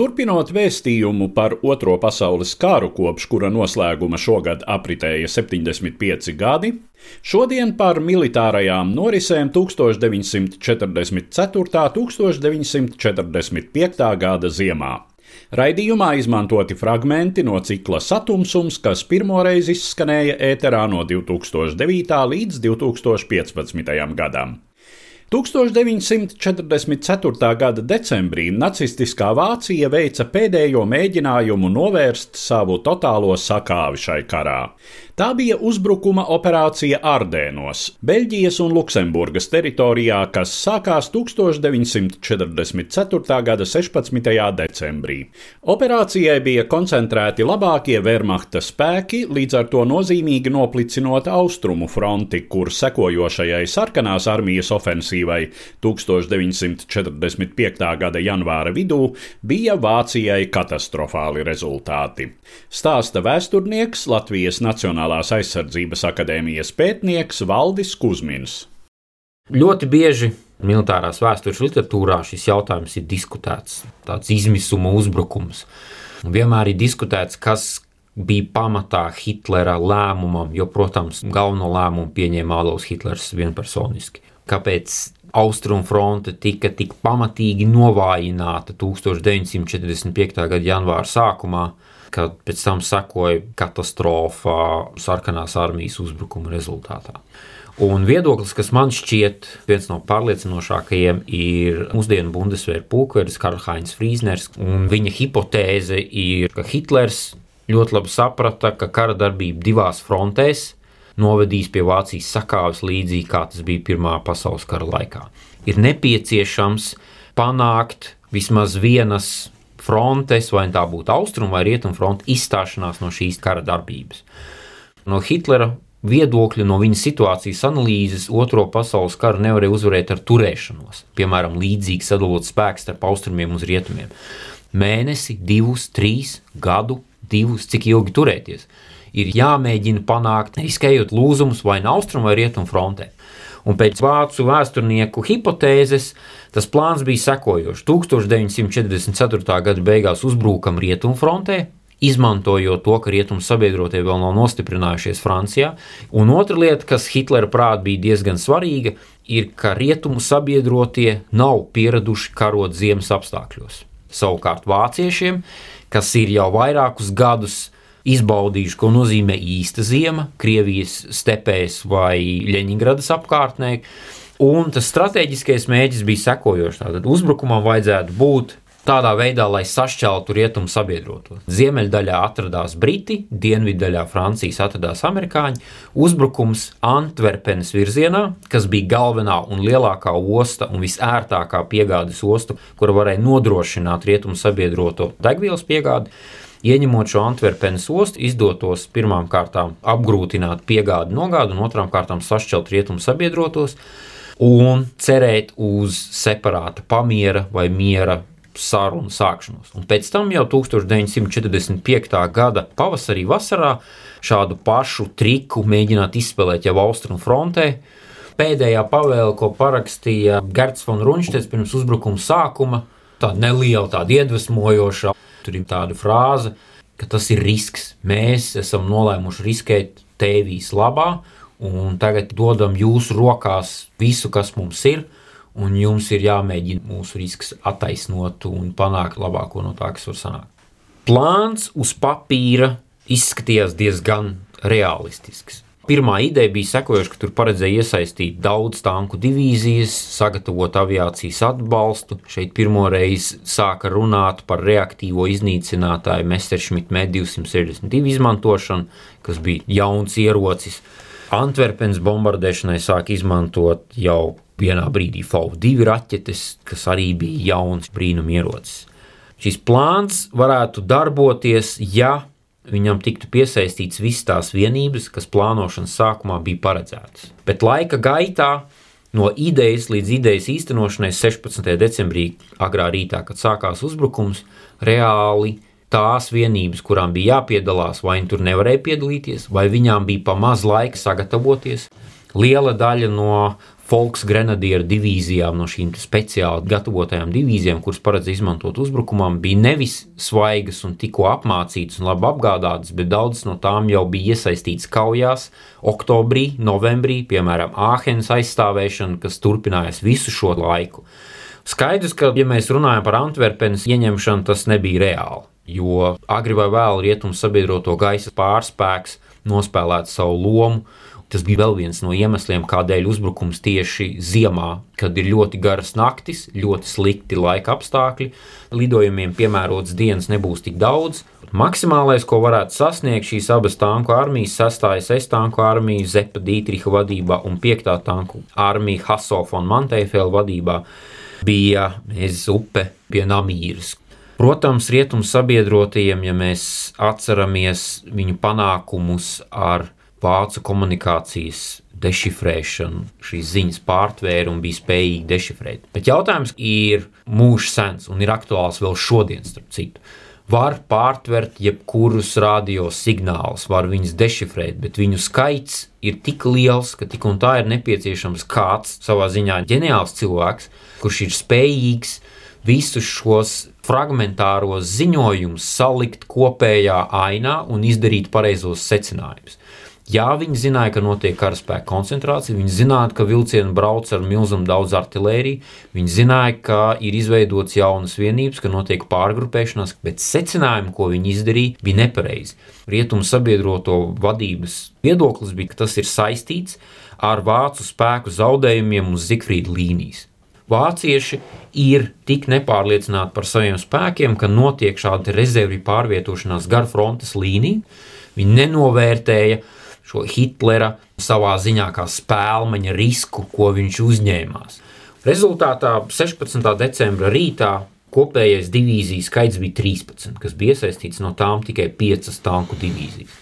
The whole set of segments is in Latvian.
Turpinot vēstījumu par Otro pasaules karu, kopš kura noslēguma šogad apritēja 75 gadi, šodien par militārajām norisēm 1944. un 1945. gada ziemā. Raidījumā izmantoti fragmenti no cikla Satumsums, kas pirmoreiz izskanēja ēterā no 2009. līdz 2015. gadam. 1944. gada decembrī nacistiskā Vācija veica pēdējo mēģinājumu novērst savu totālo sakāvi šai karā. Tā bija uzbrukuma operācija Ardēnos, Beļģijas un Luksemburgas teritorijā, kas sākās 1944. gada 16. decembrī. Operācijai bija koncentrēti labākie Wehrmachta spēki, līdz ar to nozīmīgi noplicinot austrumu fronti, kur sekojošajai sarkanās armijas ofensīvai 1945. gada janvāra vidū bija Vācijai katastrofāli rezultāti. Stāsta vēsturnieks Latvijas Nacionālā Nacionālās aizsardzības akadēmijas pētnieks Valdis Kusmins. Ļoti bieži militārās vēstures literatūrā šis jautājums ir diskutēts, tāds izmisuma uzbrukums. Vienmēr ir diskutēts, kas bija pamatā Hitlera lēmumam, jo, protams, galveno lēmumu pieņēma Adolfs Hitlers vienpersoniski. Kāpēc Austrumfronte tika tik pamatīgi novājināta 1945. gada janvāra sākumā, kad pēc tam sekoja katastrofa sarkanās armijas uzbrukuma rezultātā. Un viedoklis, kas man šķiet viens no pārliecinošākajiem, ir mūsdienu Bundesvēra pulkvedis Karlheinz Frīzners. Viņa hipotēze ir, ka Hitlers ļoti labi saprata, ka kara darbība divās frontēs novedīs pie Vācijas sakāves līdzīgi kā tas bija Pirmā pasaules kara laikā. Ir nepieciešams panākt vismaz vienas frontes, vai tā būtu austrumu vai rietumu fronte, izstāšanās no šīs kara darbības. No Hitlera viedokļa, no viņa situācijas analīzes, Otro pasaules karu nevarēja uzvarēt ar turēšanos, piemēram, līdzīgi sadalot spēkus starp austrumiem un rietumiem. Mēnesi, divus, trīs, gadu, divus, cik ilgi turēties. Ir jāmēģina panākt, riskējot lūzumus vai no austrumu vai rietumu frontē. Un pēc vācu vēsturnieku hipotēzes tas plāns bija sekojošs. 1944. gada beigās uzbrukam rietumfrontē, izmantojot to, ka rietumu sabiedrotie vēl nav nostiprinājušies Francijā. Un otra lieta, kas Hitlera prātā bija diezgan svarīga, ir, ka rietumu sabiedrotie nav pieraduši karot ziemas apstākļos. Savukārt vāciešiem, kas ir jau vairākus gadus izbaudījuši, ko nozīmē īsta zima Krievijas stepēs vai Ļeņingradas apkārtnē. Un tas strateģiskais mērķis bija sekojošs. Tātad uzbrukumam vajadzētu būt tādā veidā, lai sašķeltu rietumu sabiedrotos. Ziemeļdaļā atradās Briti, dienviddaļā Francijas atradās amerikāņi. Uzbrukums Antverpenes virzienā, kas bija galvenā un lielākā osta un visērtākā piegādes osta, kura varēja nodrošināt rietumu sabiedroto degvielas piegādi Ieņemot šo Antverpenes ostu, izdotos pirmām kārtām apgrūtināt piegādi nogādi, un otrām kārtām sašķelt rietumu sabiedrotos un cerēt uz separāta pamiera vai miera sarunu sākšanos. Un pēc tam jau 1945. gada pavasarī, vasarā šādu pašu triku mēģināt izspēlēt jau austrumu frontē. Pēdējā pavēle, ko parakstīja Gerts von Runštets pirms uzbrukuma sākuma, tāda neliela, tāda iedvesmojoša Tur ir tāda frāze, ka tas ir risks. Mēs esam nolēmuši riskēt tēvijas labā, un tagad dodam jūsu rokās visu, kas mums ir. Un jums ir jāmēģina mūsu risks attaisnot un panākt labāko no tā, kas var sanākt. Plāns uz papīra izskatījās diezgan realistisks. Pirmā ideja bija sekojoša, ka tur paredzēja iesaistīt daudz tanku divīzijas, sagatavot aviācijas atbalstu. Šeit pirmo reizi sāka runāt par reaktīvo iznīcinātāju Messerschmitt M262 izmantošanu, kas bija jauns ierocis. Antverpenes bombardēšanai sāk izmantot jau vienā brīdī FAU2 raķetes, kas arī bija jauns brīnumierocis. Šis plāns varētu darboties, ja viņam tiktu piesaistīts visas tās vienības, kas plānošanas sākumā bija paredzētas. Bet laika gaitā, no idejas līdz idejas īstenošanai 16. decembrī, agrā rītā, kad sākās uzbrukums, reāli tās vienības, kurām bija jāpiedalās, vai viņi tur nevarēja piedalīties, vai viņām bija pa maz laika sagatavoties. Liela daļa no Volksgrenadieru divīzijām, no šīm speciāli gatavotajām divīzijām, kuras paredz izmantot uzbrukumam, bija nevis svaigas un tikko apmācītas un labi apgādātas, bet daudzas no tām jau bija iesaistītas kaujās oktobrī, novembrī, piemēram, Āhenes aizstāvēšana, kas turpinājās visu šo laiku. Skaidrs, ka, ja mēs runājam par Antverpenes ieņemšanu, tas nebija reāli, jo agri vai vēl rietumu sabiedroto gaisa pārspēks nospēlēt savu lomu Tas bija vēl viens no iemesliem, kādēļ uzbrukums tieši ziemā, kad ir ļoti garas naktis, ļoti slikti laika apstākļi, lidojumiem piemērotas dienas nebūs tik daudz. Maksimālais, ko varētu sasniegt šīs abas tanku armijas, sastājas S tanku armija Zepa Dītriha vadībā un 5. tanku armija Hasofa un Manteifela vadībā, bija Mēzes upe pie Namīras. Protams, rietumu sabiedrotajiem, ja mēs atceramies viņu panākumus ar vācu komunikācijas dešifrēšanu, šīs ziņas pārtvēra un bija spējīgi dešifrēt. Bet jautājums ir mūžs sens un ir aktuāls vēl šodien, starp citu. Var pārtvert jebkurus radio signālus, var viņus dešifrēt, bet viņu skaits ir tik liels, ka tik un tā ir nepieciešams kāds savā ziņā ģeniāls cilvēks, kurš ir spējīgs visus šos fragmentāros ziņojumus salikt kopējā ainā un izdarīt pareizos secinājumus. Jā, viņi zināja, ka notiek karaspēka koncentrācija, viņi zināja, ka vilcieni brauc ar milzumu daudz artēriju, viņi zināja, ka ir izveidots jaunas vienības, ka notiek pārgrupēšanās, bet secinājumi, ko viņi izdarīja, bija nepareizi. Rietumu sabiedroto vadības viedoklis bija, ka tas ir saistīts ar vācu spēku zaudējumiem uz Zikfrīda līnijas. Vācieši ir tik nepārliecināti par saviem spēkiem, ka notiek šāda rezervju pārvietošanās gar frontes līniju. Viņi nenovērtēja šo Hitlera savā ziņā kā spēlmeņa risku, ko viņš uzņēmās. Rezultātā 16. decembra rītā kopējais divīziju skaits bija 13, kas bija iesaistīts no tām tikai 5 tanku divīzijas.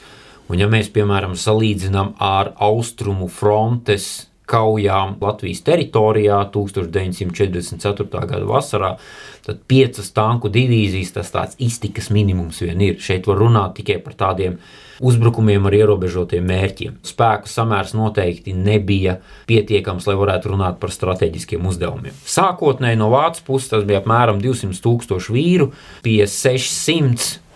Un, ja mēs, piemēram, salīdzinām ar austrumu frontes kaujām Latvijas teritorijā 1944. gada vasarā, tad piecas tanku divīzijas tas tāds iztikas minimums vien ir. Šeit var runāt tikai par tādiem uzbrukumiem ar ierobežotiem mērķiem. Spēku samērs noteikti nebija pietiekams, lai varētu runāt par strateģiskiem uzdevumiem. Sākotnēji no Vācijas puses tas bija apmēram 200 tūkstoši vīru pie 600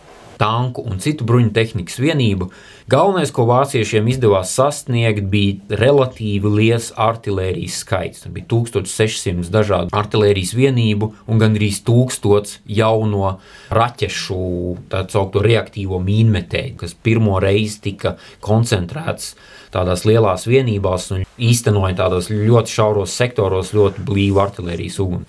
tanku un citu bruņu tehnikas vienību. Galvenais, ko vāciešiem izdevās sasniegt, bija relatīvi liels artērijas skaits. Tur bija 1600 dažādu artērijas vienību un gandrīz 1000 jauno raķešu, tā saucamo reaktīvo mīnmetēju, kas pirmo reizi tika koncentrēts tādās lielās vienībās un īstenoja tādos ļoti šauros sektoros ļoti blīvu artērijas uguni.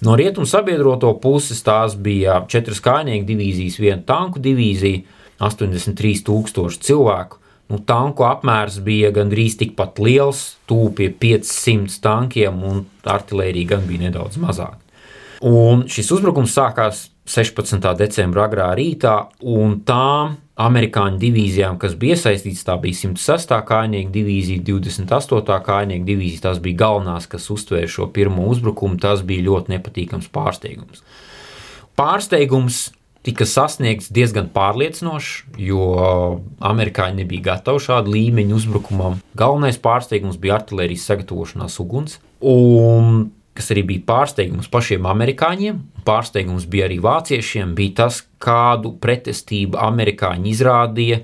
No rietumu sabiedroto puses tās bija četras kājnieku divīzijas, viena tanku divīzija, 83,000 cilvēku. Nu, tanku apmērs bija gandrīz tikpat liels, pie 500 tankiem, un artērija gan bija nedaudz mazāka. Un šis uzbrukums sākās 16. decembra agrā rītā, un tām amerikāņu divīzijām, kas bija iesaistītas, tā bija 106. kājnieku divīzija, 28. kājnieku divīzija. Tās bija galvenās, kas uztvēra šo pirmo uzbrukumu. Tas bija ļoti nepatīkams pārsteigums. Pārsteigums tika sasniegts diezgan pārliecinoši, jo amerikāņi nebija gatavi šādu līmeņu uzbrukumam. Galvenais pārsteigums bija artērijas sagatavošanās uguns. Un kas arī bija pārsteigums pašiem amerikāņiem, pārsteigums bija arī vāciešiem, bija tas, kādu pretestību amerikāņi izrādīja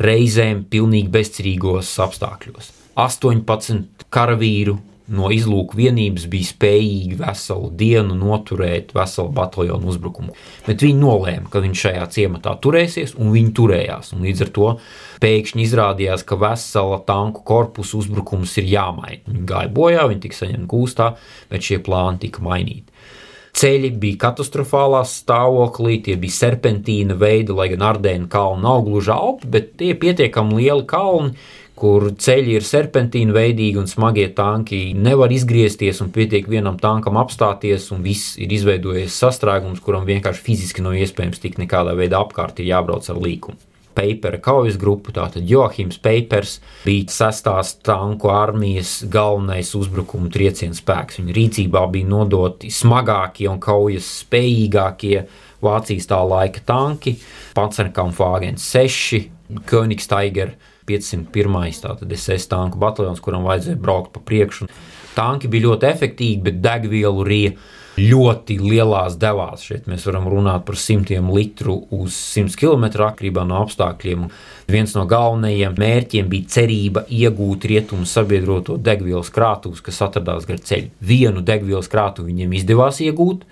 reizēm pilnīgi bezcerīgos apstākļos. 18 karavīru no izlūku vienības bija spējīgi veselu dienu noturēt veselu bataljonu uzbrukumu. Bet viņi nolēma, ka viņš šajā ciematā turēsies, un viņi turējās. Un līdz ar to pēkšņi izrādījās, ka vesela tanku korpusu uzbrukums ir jāmaina. Viņi gāja bojā, viņi tika saņemti gūstā, bet šie plāni tika mainīti. Ceļi bija katastrofālā stāvoklī, tie bija serpentīna veidi, lai gan Ardēna kalna nav gluži alpi, bet tie pietiekami lieli kalni, kur ceļi ir serpentīna veidīgi un smagie tanki nevar izgriezties un pietiek vienam tankam apstāties, un viss ir izveidojies sastrēgums, kuram vienkārši fiziski nav iespējams tikt nekādā veidā apkārt, ir jābrauc ar līkumu. Papera kaujas grupu. Tātad Joachims Papers bija sestās tanku armijas galvenais uzbrukuma trieciena spēks. Viņa rīcībā bija nodoti smagākie un kaujas spējīgākie Vācijas tā laika tanki, Panzerkampfwagens 6, Königsteiger 501. Tātad SS tanku bataljons, kuram vajadzēja braukt pa priekšu. Tanki bija ļoti efektīvi, bet degvielu rīja ļoti lielās devās. Šeit mēs varam runāt par simtiem litru uz 100 km atkarībā no apstākļiem. Viens no galvenajiem mērķiem bija cerība iegūt rietumu sabiedroto degvielas krātuves, kas atradās gar ceļu. Vienu degvielas krātuvi viņiem izdevās iegūt,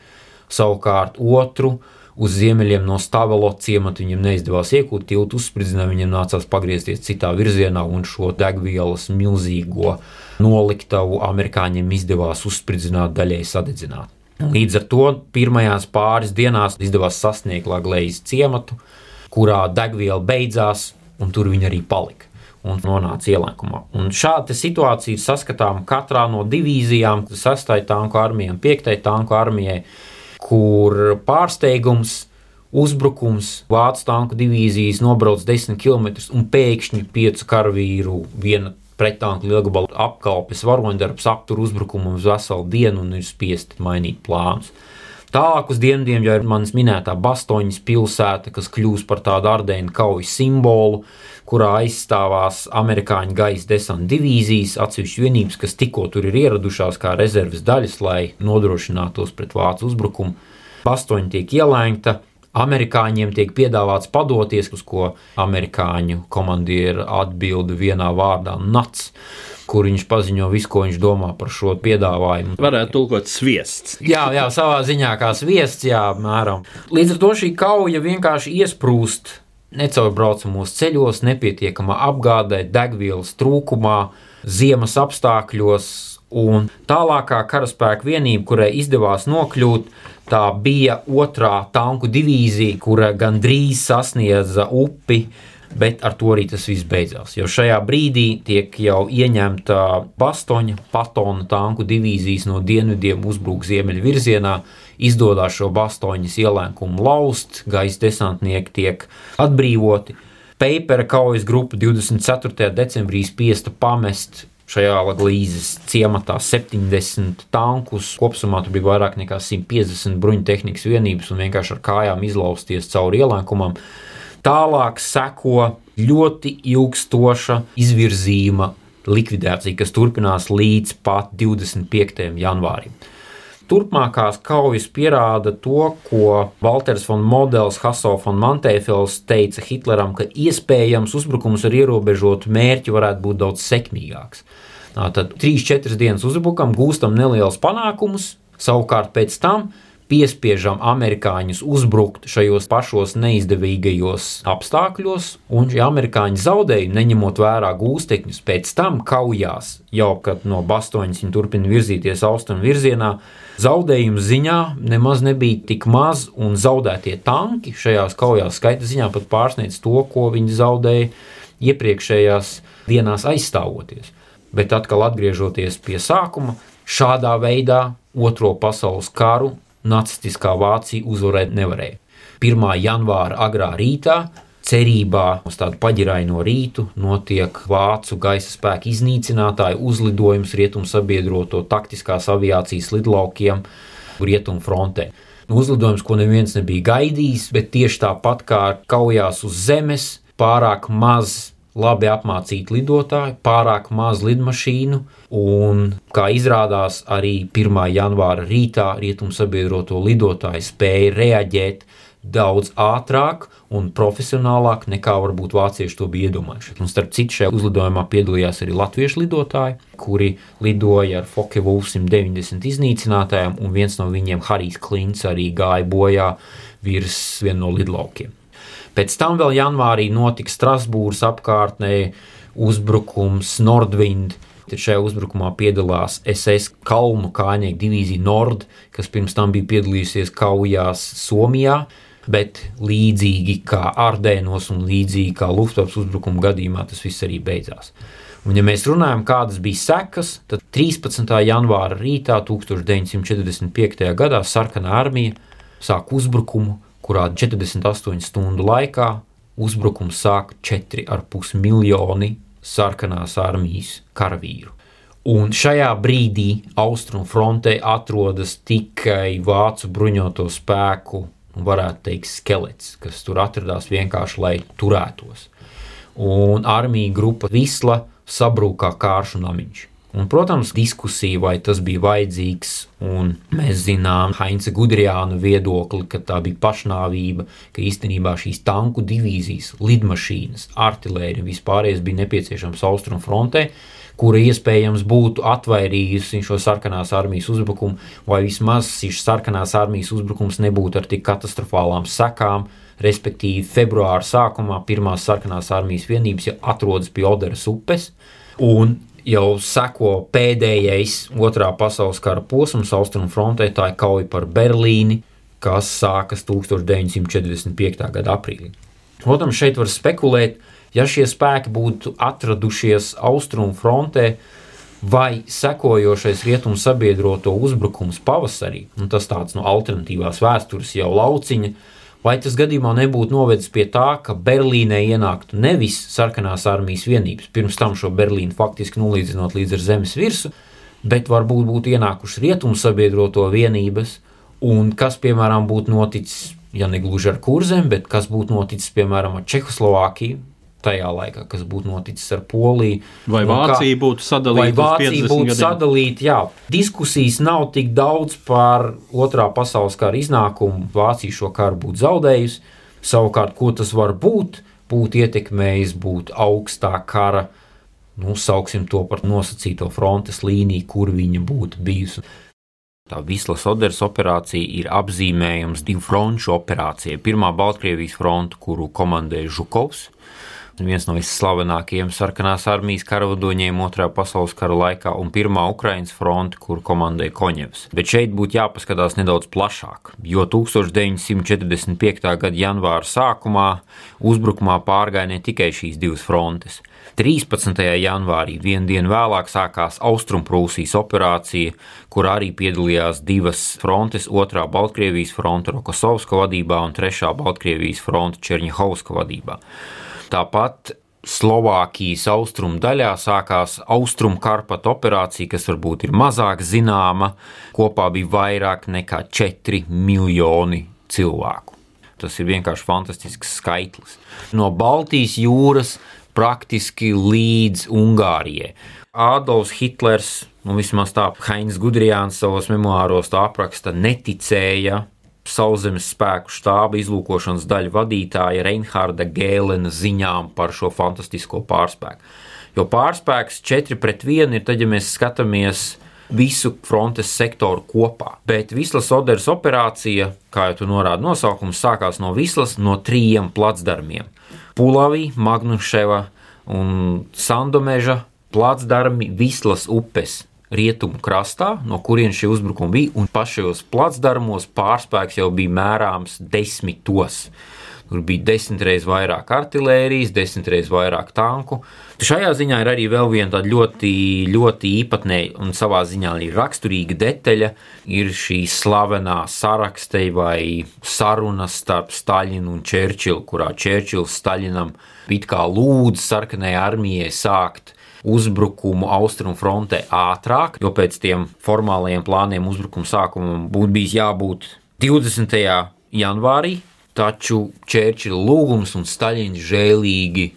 savukārt otru uz ziemeļiem no Stavelo ciemata viņam neizdevās iegūt, tiltu uzspridzināja, viņam nācās pagriezties citā virzienā un šo degvielas milzīgo noliktavu amerikāņiem izdevās uzspridzināt, daļai sadedzināt. Līdz ar to pirmajās pāris dienās izdevās sasniegt Latvijas ciematu, kurā degviela beidzās, un tur viņa arī palika. Un nonāca ielēkumā. Un šāda situācija ir saskatāma katrā no divīzijām, 6. tanku armijai un 5. tanku armijai, kur pārsteigums, uzbrukums, vācu tanku divīzijas nobrauc 10 km un pēkšņi piecu karavīru viena pretanku lielgabalu apkalpes varoņdarbs aptur uzbrukumu uz veselu dienu un ir spiesti mainīt plānus. Tālāk uz dienvidiem jau ir manis minētā Bastoņas pilsēta, kas kļūs par tādu ardēnu kaujas simbolu, kurā aizstāvās amerikāņu gaisa desanta divīzijas, atsevišķas vienības, kas tikko tur ir ieradušās kā rezerves daļas, lai nodrošinātos pret vācu uzbrukumu. Bastoņa tiek ielēgta, Amerikāņiem tiek piedāvāts padoties, uz ko amerikāņu komandieri atbild vienā vārdā - nats kur viņš paziņo visu, ko viņš domā par šo piedāvājumu. Varētu tulkot sviests. jā, jā, savā ziņā kā sviests, jā, mēram. Līdz ar to šī kauja vienkārši iesprūst necaurbraucamos ceļos, nepietiekamā apgādē, degvielas trūkumā, ziemas apstākļos. Un tālākā karaspēka vienība, kurai izdevās nokļūt, Tā bija otrā tanku divīzija, kura gandrīz sasniedza upi, bet ar to arī tas viss beidzās. Jo šajā brīdī tiek jau ieņemta Bastoņa, Patona tanku divīzijas no dienvidiem uzbruk ziemeļu virzienā, izdodas šo Bastoņas ielēkumu laust, gaisa desantnieki tiek atbrīvoti. Papera kaujas grupa 24. decembrī spiesta pamest šajā Latvijas ciematā 70 tankus. Kopumā tur bija vairāk nekā 150 bruņtehnikas vienības un vienkārši ar kājām izlausties cauri ielēkumam. Tālāk seko ļoti ilgstoša izvirzījuma likvidācija, kas turpinās līdz pat 25. janvārim. Turpmākās kaujas pierāda to, ko Walters von Models, Hasso von Mantēfels teica Hitleram, ka iespējams uzbrukums ar ierobežotu mērķi varētu būt daudz sekmīgāks. Tad 3-4 dienas uzbrukam, gūstam nelielus panākumus, savukārt pēc tam piespiežam amerikāņus uzbrukt šajos pašos neizdevīgajos apstākļos, un šie amerikāņi zaudējumi, neņemot vērā gūstekņus, pēc tam kaujās, jau kad no Bastoņas viņi turpina virzīties austrumu virzienā, zaudējumu ziņā nemaz nebija tik maz, un zaudētie tanki šajās kaujās skaita ziņā pat pārsniedz to, ko viņi zaudēja iepriekšējās dienās aizstāvoties. Bet atkal atgriežoties pie sākuma, šādā veidā Otro pasaules karu nacistiskā Vācija uzvarēt nevarēja. 1. janvāra agrā rītā cerībā uz tādu paģiraino rītu notiek vācu gaisa spēku iznīcinātāju uzlidojums rietumu sabiedroto taktiskās aviācijas lidlaukiem rietumu frontē. Uzlidojums, ko neviens nebija gaidījis, bet tieši tāpat kā kaujās uz zemes, pārāk maz labi apmācīti lidotāji, pārāk maz lidmašīnu, un, kā izrādās, arī 1. janvāra rītā rietumu sabiedroto lidotāju spēja reaģēt daudz ātrāk un profesionālāk nekā varbūt vācieši to bija iedomājušies. Un starp citu, šajā uzlidojumā piedalījās arī latviešu lidotāji, kuri lidoja ar Wolf 190 iznīcinātājiem, un viens no viņiem, Harijs Klints, arī gāja bojā virs viena no lidlaukiem. Pēc tam vēl janvārī notika Strasbūras apkārtnē uzbrukums Nordwind. Tad šajā uzbrukumā piedalās SS Kalnu kājnieku divīzija Nord, kas pirms tam bija piedalījusies kaujās Somijā bet līdzīgi kā Ardēnos un līdzīgi kā Luftwaffe uzbrukuma gadījumā tas viss arī beidzās. Un, ja mēs runājam, kādas bija sekas, tad 13. janvāra rītā 1945. gadā Sarkanā armija sāk uzbrukumu, kurā 48 stundu laikā uzbrukums sāk 4,5 miljoni sarkanās armijas karavīru. Un šajā brīdī austrumfrontē atrodas tikai vācu bruņoto spēku varētu teikt, skelets, kas tur atradās vienkārši, lai turētos. Un armija grupa Visla sabrūkā kāršu namiņš. Un, protams, diskusija, vai tas bija vajadzīgs, un mēs zinām Heinza Gudrijāna viedokli, ka tā bija pašnāvība, ka īstenībā šīs tanku divīzijas, lidmašīnas, artērija un vispārējais bija nepieciešams austrumu frontē, kura iespējams būtu atvairījusi šo sarkanās armijas uzbrukumu, vai vismaz šis sarkanās armijas uzbrukums nebūtu ar tik katastrofālām sekām. Respektīvi, februāra sākumā pirmās sarkanās armijas vienības jau atrodas pie Oderas upes, un jau seko pēdējais otrā pasaules kara posms austrumu frontē, tā ir kauja par Berlīni, kas sākas 1945. gada aprīlī. Protams, šeit var spekulēt, ja šie spēki būtu atradušies austrumu frontē, vai sekojošais rietumu sabiedroto uzbrukums pavasarī, un tas tāds no alternatīvās vēstures jau lauciņa, vai tas gadījumā nebūtu novedis pie tā, ka Berlīnē ienāktu nevis sarkanās armijas vienības, pirms tam šo Berlīnu faktiski nolīdzinot līdz ar zemes virsmu, bet varbūt būtu ienākušas rietumu sabiedroto vienības, un kas, piemēram, būtu noticis, ja ne gluži ar kurzem, bet kas būtu noticis, piemēram, ar Čehoslovākiju, tajā laikā, kas būtu noticis ar Poliju. Vai Vācija kā, būtu sadalīta? Vai Vācija būtu sadalīta? Jā, diskusijas nav tik daudz par otrā pasaules kara iznākumu. Vācija šo karu būtu zaudējusi. Savukārt, ko tas var būt, būtu ietekmējis būt augstā kara, nu, sauksim to par nosacīto frontes līniju, kur viņa būtu bijusi. Tā Vislas Oderas operācija ir apzīmējums divu fronču operācijai. Pirmā Baltkrievijas fronte, kuru komandēja Žukovs, viens no visslavenākajiem sarkanās armijas karavadoņiem Otrā pasaules kara laikā un Pirmā Ukraiņas fronte, kur komandēja Koņevs. Bet šeit būtu jāpaskatās nedaudz plašāk, jo 1945. gada janvāra sākumā uzbrukumā pārgāja ne tikai šīs divas frontes. 13. janvārī, vienu dienu vēlāk, sākās Austrumprūsijas operācija, kur arī piedalījās divas frontes, otrā Baltkrievijas fronte Rokosovska vadībā un trešā Baltkrievijas fronte Černihovska vadībā. Tāpat Slovākijas austrumu daļā sākās austrumu karpatu operācija, kas varbūt ir mazāk zināma. Kopā bija vairāk nekā 4 miljoni cilvēku. Tas ir vienkārši fantastisks skaitlis. No Baltijas jūras praktiski līdz Ungārijai. Adolfs Hitlers, nu vismaz tā Heinz Gudrijāns savos memoāros apraksta, neticēja sauszemes spēku štāba izlūkošanas daļu vadītāja Reinharda Gēlena ziņām par šo fantastisko pārspēku. Jo pārspēks 4 pret 1 ir tad, ja mēs skatāmies visu frontes sektoru kopā. Bet Vislas Oderas operācija, kā jau tu norādi nosaukums, sākās no Vislas no trījiem placdarmiem - Pulavī, Magnuševa un Sandomeža placdarmi Vislas upes rietumu krastā, no kurienes šie uzbrukumi bija, un pašos placdarmos pārspēks jau bija mērāms desmitos. Tur bija desmit reizes vairāk artērijas, desmit reizes vairāk tanku. Šajā ziņā ir arī vēl viena ļoti, ļoti īpatnēja un savā ziņā arī raksturīga detaļa. Ir šī slavenā sarakste vai saruna starp Staļinu un Čērčilu, kurā Čērčils Staļinam it kā lūdz sarkanajai armijai sākt uzbrukumu austrumu frontē ātrāk, jo pēc tiem formālajiem plāniem uzbrukuma sākumam būtu bijis jābūt 20. janvārī, taču Čērčila lūgums un Staļins žēlīgi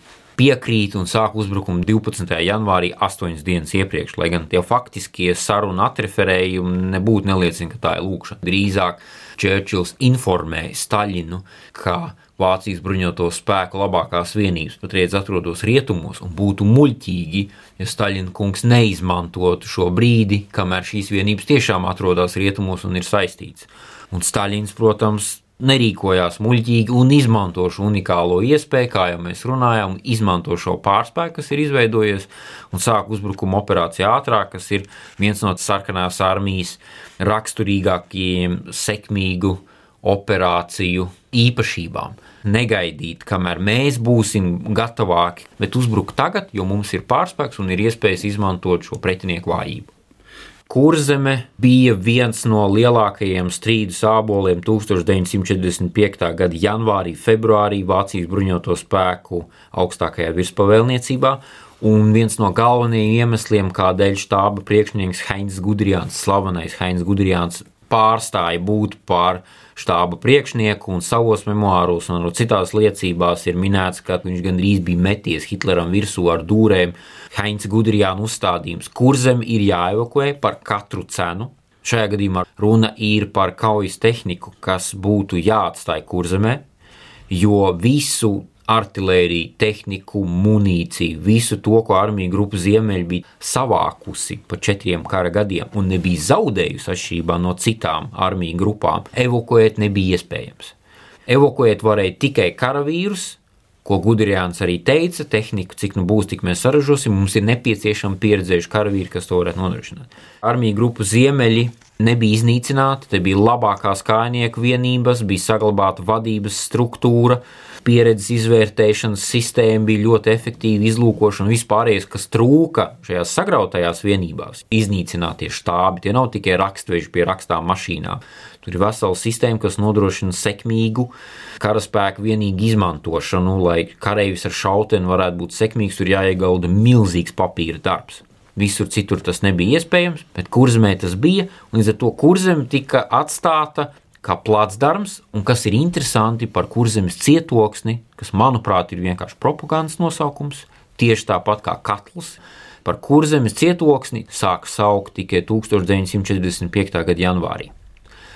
piekrīt un sāk uzbrukumu 12. janvārī, 8 dienas iepriekš. Lai gan tie faktiskie sarunu atreferējumi nebūtu neliecina, ka tā ir lūkšana. Drīzāk Čērčils informēja Staļinu, ka Vācijas bruņoto spēku labākās vienības patreiz atrodas rietumos, un būtu muļķīgi, ja Staļina kungs neizmantotu šo brīdi, kamēr šīs vienības tiešām atrodas rietumos un ir saistītas. Un Staļins, protams, nerīkojās muļķīgi un izmanto šo unikālo iespēju, kā jau mēs runājām, izmanto šo pārspēku, kas ir izveidojies, un sāk uzbrukuma operāciju ātrāk, kas ir viens no sarkanās armijas raksturīgākajiem sekmīgu operāciju īpašībām. Negaidīt, kamēr mēs būsim gatavāki, bet uzbrukt tagad, jo mums ir pārspēks un ir iespējas izmantot šo pretinieku vājību. Kurzeme bija viens no lielākajiem strīdu sāboliem 1945. gada janvārī, februārī Vācijas bruņoto spēku augstākajā virspavēlniecībā, un viens no galvenajiem iemesliem, kādēļ štāba priekšnieks Heinz Gudrijāns, slavenais Heinz Gudrijāns, pārstāja būt par štāba priekšnieku, un savos memoāros un citās liecībās ir minēts, ka viņš gandrīz bija meties Hitleram virsū ar dūrēm. Heinz Gudrijāna uzstādījums, kur zem ir jāevakuē par katru cenu. Šajā gadījumā runa ir par kaujas tehniku, kas būtu jāatstāj kurzemē, jo visu artēriju, tehniku, munīciju, visu to, ko armija grupa Ziemeļi bija savākusi pa četriem kara gadiem un nebija zaudējusi atšķirībā no citām armiju grupām, evakuēt nebija iespējams. Evakuēt varēja tikai karavīrus, ko Gudrijāns arī teica, tehniku, cik nu būs, tik mēs saražosim, mums ir nepieciešami pieredzējuši karavīri, kas to varētu nodrošināt. Armija grupa Ziemeļi nebija iznīcināta, te bija labākās kājnieku vienības, bija saglabāta vadības struktūra, pieredzes izvērtēšanas sistēma bija ļoti efektīva, izlūkošana un vispārējais, kas trūka šajās sagrautajās vienībās. Iznīcinātie štābi, tie nav tikai rakstveži pie rakstām mašīnām. Tur ir vesela sistēma, kas nodrošina sekmīgu karaspēku vienīgu izmantošanu, lai kareivis ar šauteni varētu būt sekmīgs, tur jāiegulda milzīgs papīra darbs. Visur citur tas nebija iespējams, bet kurzemē tas bija. Līdz ar to kurzeme tika atstāta kā placdarms, un kas ir interesanti par kurzemes cietoksni, kas, manuprāt, ir vienkārši propagandas nosaukums, tieši tāpat kā katls. Par kurzemes cietoksni sāka saukt tikai 1945. gada janvārī.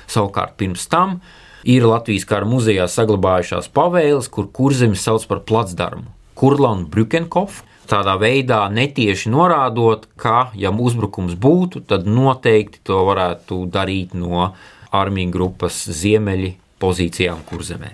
Savukārt pirms tam ir Latvijas kara muzejā saglabājušās pavēles, kur kurzemes sauc par placdarmu. Kurla un Brukenkoff tādā veidā netieši norādot, ka, ja uzbrukums būtu, tad noteikti to varētu darīt no armiju grupas ziemeļi pozīcijām kurzemē.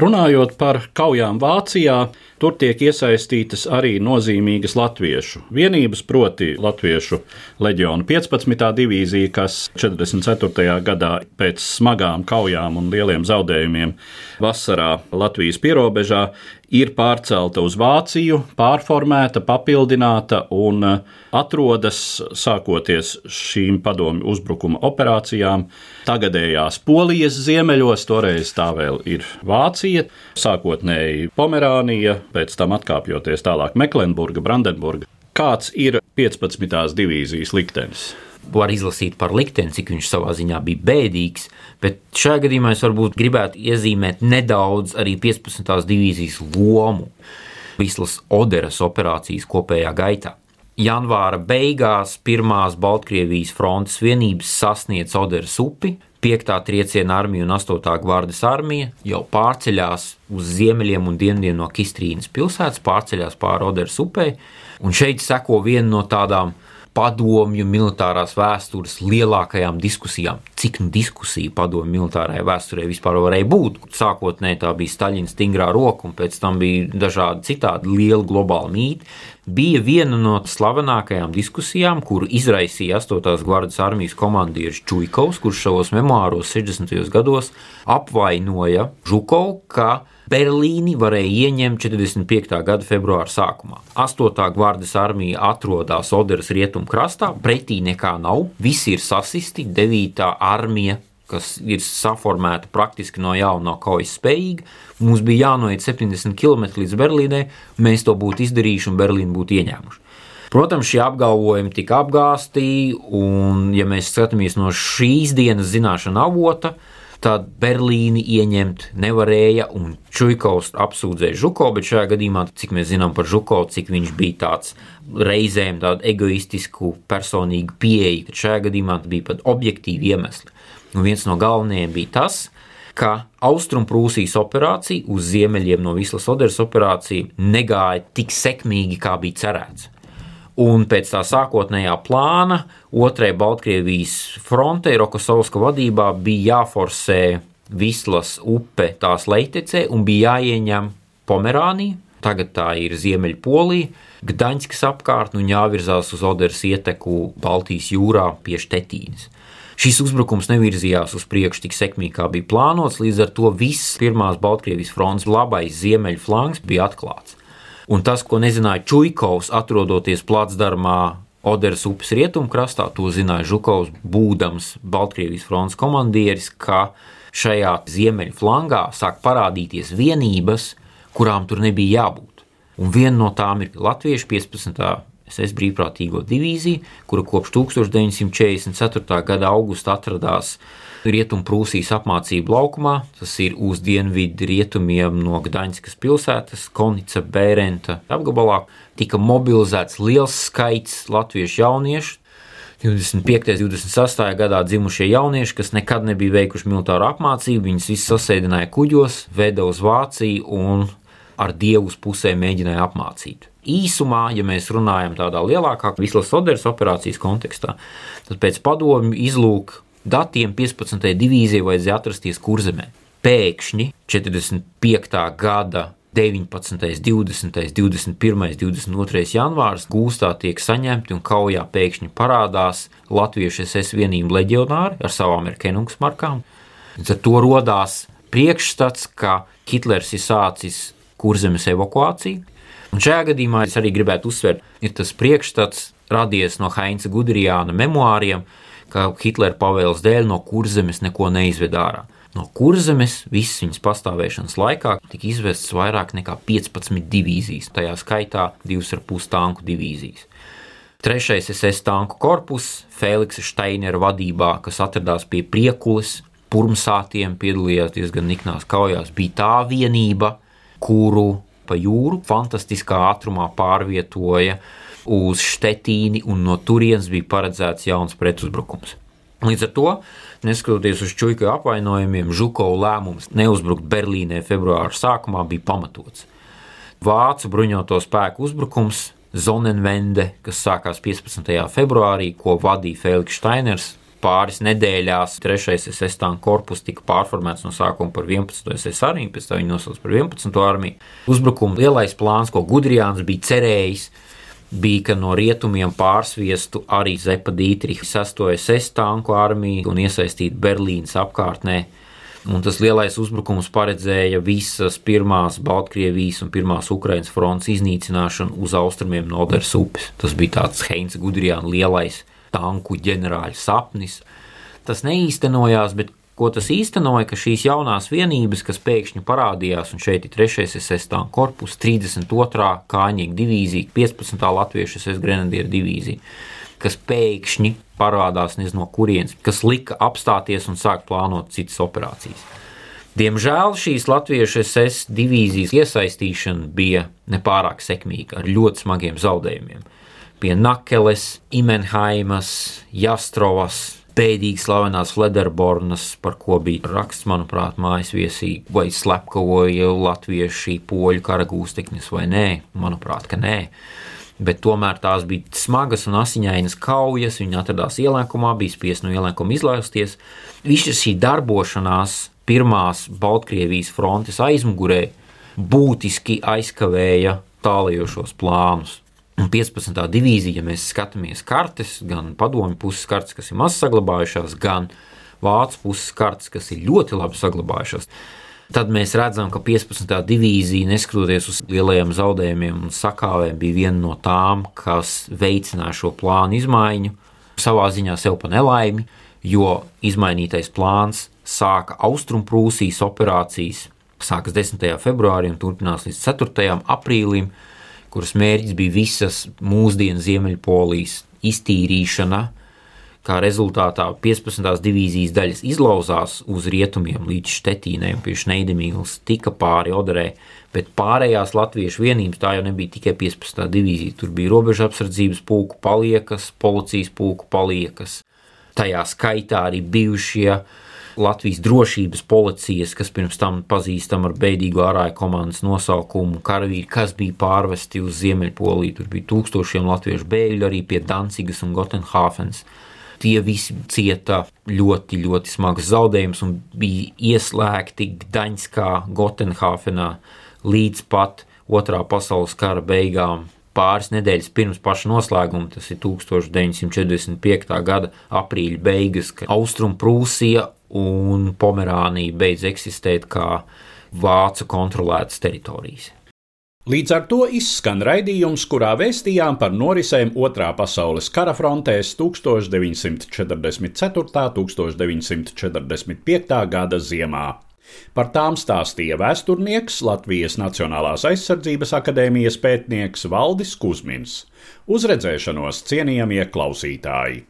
Runājot par kaujām Vācijā, tur tiek iesaistītas arī nozīmīgas latviešu vienības, proti, Latviešu leģiona 15. divīzija, kas 44. gadā pēc smagām kaujām un lieliem zaudējumiem vasarā Latvijas pierobežā ir pārcelta uz Vāciju, pārformēta, papildināta un uh, atrodas sākoties šīm padomju uzbrukuma operācijām tagadējās Polijas ziemeļos, toreiz tā vēl ir Vācija, sākotnēji Pomerānija, pēc tam atkāpjoties tālāk Meklenburga, Brandenburga. Kāds ir 15. divīzijas liktenis? var izlasīt par likteni, cik viņš savā ziņā bija bēdīgs, bet šajā gadījumā es varbūt gribētu iezīmēt nedaudz arī 15. divīzijas lomu Vislas Oderas operācijas kopējā gaitā. Janvāra beigās pirmās Baltkrievijas frontes vienības sasniedz Oderas upi, 5. trieciena armija un 8. gvardes armija jau pārceļās uz ziemeļiem un dienvidiem no Kistrīnas pilsētas, pārceļās pāri Oderas upei, un šeit seko viena no tādām padomju militārās vēstures lielākajām diskusijām. Cik nu diskusija padomju militārajā vēsturē vispār varēja būt? Sākotnēji tā bija Staļina stingrā roka, un pēc tam bija dažādi citādi lieli globāli mīti. Bija viena no slavenākajām diskusijām, kuru izraisīja 8. gvardas armijas komandieris Čuikovs, kurš savos memoāros 60. gados apvainoja Žukovu, ka Berlīni varēja ieņemt 45. gada februāra sākumā. 8. gvardas armija atrodas Oderas rietumkrastā, pretī nekā nav, visi ir sasisti, 9. armija kas ir saformēta praktiski no jauna, nav kaujas spējīga. Mums bija jānoiet 70 km līdz Berlīnai, mēs to būtu izdarījuši un Berlīnu būtu ieņēmuši. Protams, šie apgalvojumi tika apgāzti, un, ja mēs skatāmies no šīs dienas zināšanu avota, tad Berlīni ieņemt nevarēja, un Čuikovs apsūdzēja Žuko, bet šajā gadījumā, cik mēs zinām par Žuko, cik viņš bija tāds reizēm tādu egoistisku personīgu pieeju, tad šajā gadījumā bija pat objektīvi iemesli. Un viens no galvenajiem bija tas, ka Austrumprūsijas operācija uz ziemeļiem no Vislas Oderas operācija negāja tik sekmīgi, kā bija cerēts. Un pēc tā sākotnējā plāna otrajai Baltkrievijas frontei Rokosovska vadībā bija jāforsē Vislas upe tās leitecē un bija jāieņem Pomerānija, tagad tā ir Ziemeļpolija, Gdaņskas apkārtne un jāvirzās uz Oderas ieteku Baltijas jūrā pie Štetīnas. Šis uzbrukums nevirzījās uz priekšu tik sekmīgi, kā bija plānots, līdz ar to viss pirmās Baltkrievijas fronts labais ziemeļu flanks bija atklāts. Un tas, ko nezināja Čuikovs, atrodoties Platsdarmā, Oderas upes rietumkrastā, to zināja Žukovs, būdams Baltkrievijas fronts komandieris, ka šajā ziemeļu flangā sāk parādīties vienības, kurām tur nebija jābūt. Un viena no tām ir Latviešu 15. SS brīvprātīgo divīzija, kura kopš 1944. gada augusta atradās Rietumprūsijas apmācību laukumā. Tas ir uz dienvidu rietumiem no Gdaņskas pilsētas, Konica Bērenta apgabalā. Tika mobilizēts liels skaits latviešu jauniešu. 25. un 26. gadā dzimušie jaunieši, kas nekad nebija veikuši militāru apmācību, viņus visus sasēdināja kuģos, veda uz Vāciju un ar dievu pusē mēģināja apmācīt. Īsumā, ja mēs runājam tādā lielākā Vislas Oderas operācijas kontekstā, tad pēc padomju izlūka datiem 15. divīzijai vajadzēja atrasties kurzemē. Pēkšņi 45. gada 19., 20., 21., 22. janvārs gūstā tiek saņemti un kaujā pēkšņi parādās latviešu SS vienību leģionāri ar savām erkenungas markām. Ar to radās priekšstats, ka Hitlers ir sācis kurzemes evakuāciju. Un šajā gadījumā es arī gribētu uzsvērt, ir tas priekšstats radies no Heinza Gudrijāna memoāriem, ka Hitlera pavēles dēļ no kurzemes neko neizved ārā. No kurzemes visas viņas pastāvēšanas laikā tika izvestas vairāk nekā 15 divīzijas, tajā skaitā 2,5 tanku divīzijas. Trešais SS tanku korpus Feliksa Steinera vadībā, kas atradās pie priekules, purmsātiem, piedalījās diezgan niknās kaujās, bija tā vienība, kuru pa jūru fantastiskā ātrumā pārvietoja uz Štetīni, un no turienes bija paredzēts jauns pretuzbrukums. Līdz ar to, neskatoties uz čūska apvainojumiem, Žukovu lēmums neuzbrukt Berlīnē februāra sākumā bija pamatots. Vācu bruņoto spēku uzbrukums Zonenvende, kas sākās 15. februārī, ko vadīja Feliks Steiners, pāris nedēļās trešais SS tanku korpus tika pārformēts no sākuma par 11. SS armiju, pēc tam viņi nosauca par 11. armiju. Uzbrukuma lielais plāns, ko Gudrijāns bija cerējis, bija, ka no rietumiem pārsviestu arī Zepa Dītriha 6. SS tanku armiju un iesaistītu Berlīnas apkārtnē. Un tas lielais uzbrukums paredzēja visas pirmās Baltkrievijas un pirmās Ukrainas fronts iznīcināšanu uz austrumiem no Oderas upes. Tas bija tāds Heinz Gudrijāna lielais tanku ģenerāļa sapnis. Tas neīstenojās, bet ko tas īstenoja, ka šīs jaunās vienības, kas pēkšņi parādījās, un šeit ir 3. SS korpus, 32. kāņīga divīzija, 15. latviešu SS grenadieru divīzija, kas pēkšņi parādās nezinu no kurienes, kas lika apstāties un sākt plānot citas operācijas. Diemžēl šīs latviešu SS divīzijas iesaistīšana bija nepārāk sekmīga, ar ļoti smagiem zaudējumiem. Pie Nakeles, Imenhaimas, Jastrovas, bēdīgi slavenās Flederbornas, par ko bija raksts, manuprāt, mājas viesī, vai slepkavoja latvieši poļu karagūstekņus vai nē, manuprāt, ka nē. Bet tomēr tās bija smagas un asiņainas kaujas. Viņi atradās ielēkumā, bija spiest no ielēkuma izlausties. Visa šī darbošanās pirmās Baltkrievijas frontes aizmugurē būtiski aizkavēja tālējošos plānus. Un 15. divīzija, ja mēs skatāmies kartes, gan padomju puses kartes, kas ir maz saglabājušās, gan vācu puses kartes, kas ir ļoti labi saglabājušās, tad mēs redzam, ka 15. divīzija, neskatoties uz lielajiem zaudējumiem un sakāvēm, bija viena no tām, kas veicināja šo plānu izmaiņu, savā ziņā sev pa nelaimi, jo izmainītais plāns sāka Austrumprūsijas operācijas, sākas 10. februārī un turpinās līdz 4. aprīlim kuras mērķis bija visas mūsdienu Ziemeļpolijas iztīrīšana, kā rezultātā 15. divīzijas daļas izlauzās uz rietumiem līdz Štetīnēm pie Šneidemīlas, tika pāri Oderē, bet pārējās latviešu vienības tā jau nebija tikai 15. divīzija. Tur bija robeža apsardzības pulku paliekas, policijas pulku paliekas, tajā skaitā arī bijušie Latvijas drošības policijas, kas pirms tam pazīstama ar beidīgu ārāju komandas nosaukumu, karavīri, kas bija pārvesti uz Ziemeļpoliju. Tur bija tūkstošiem latviešu bēgļu arī pie Dancigas un Gotenhāfens tie visi cieta ļoti, ļoti smagas zaudējumus un bija ieslēgti Gdaņskā, Gotenhāfenā līdz pat Otrā pasaules kara beigām. Pāris nedēļas pirms paša noslēguma, tas ir 1945. gada aprīļa beigas, kad Austrumprūsija un Pomerānija beidz eksistēt kā vācu kontrolētas teritorijas. Līdz ar to izskan raidījums, kurā vēstījām par norisēm Otrā pasaules kara frontēs 1944. un 1945. gada ziemā. Par tām stāstīja vēsturnieks Latvijas Nacionālās aizsardzības akadēmijas pētnieks Valdis Kusmins. Uz redzēšanos, cienījamie klausītāji!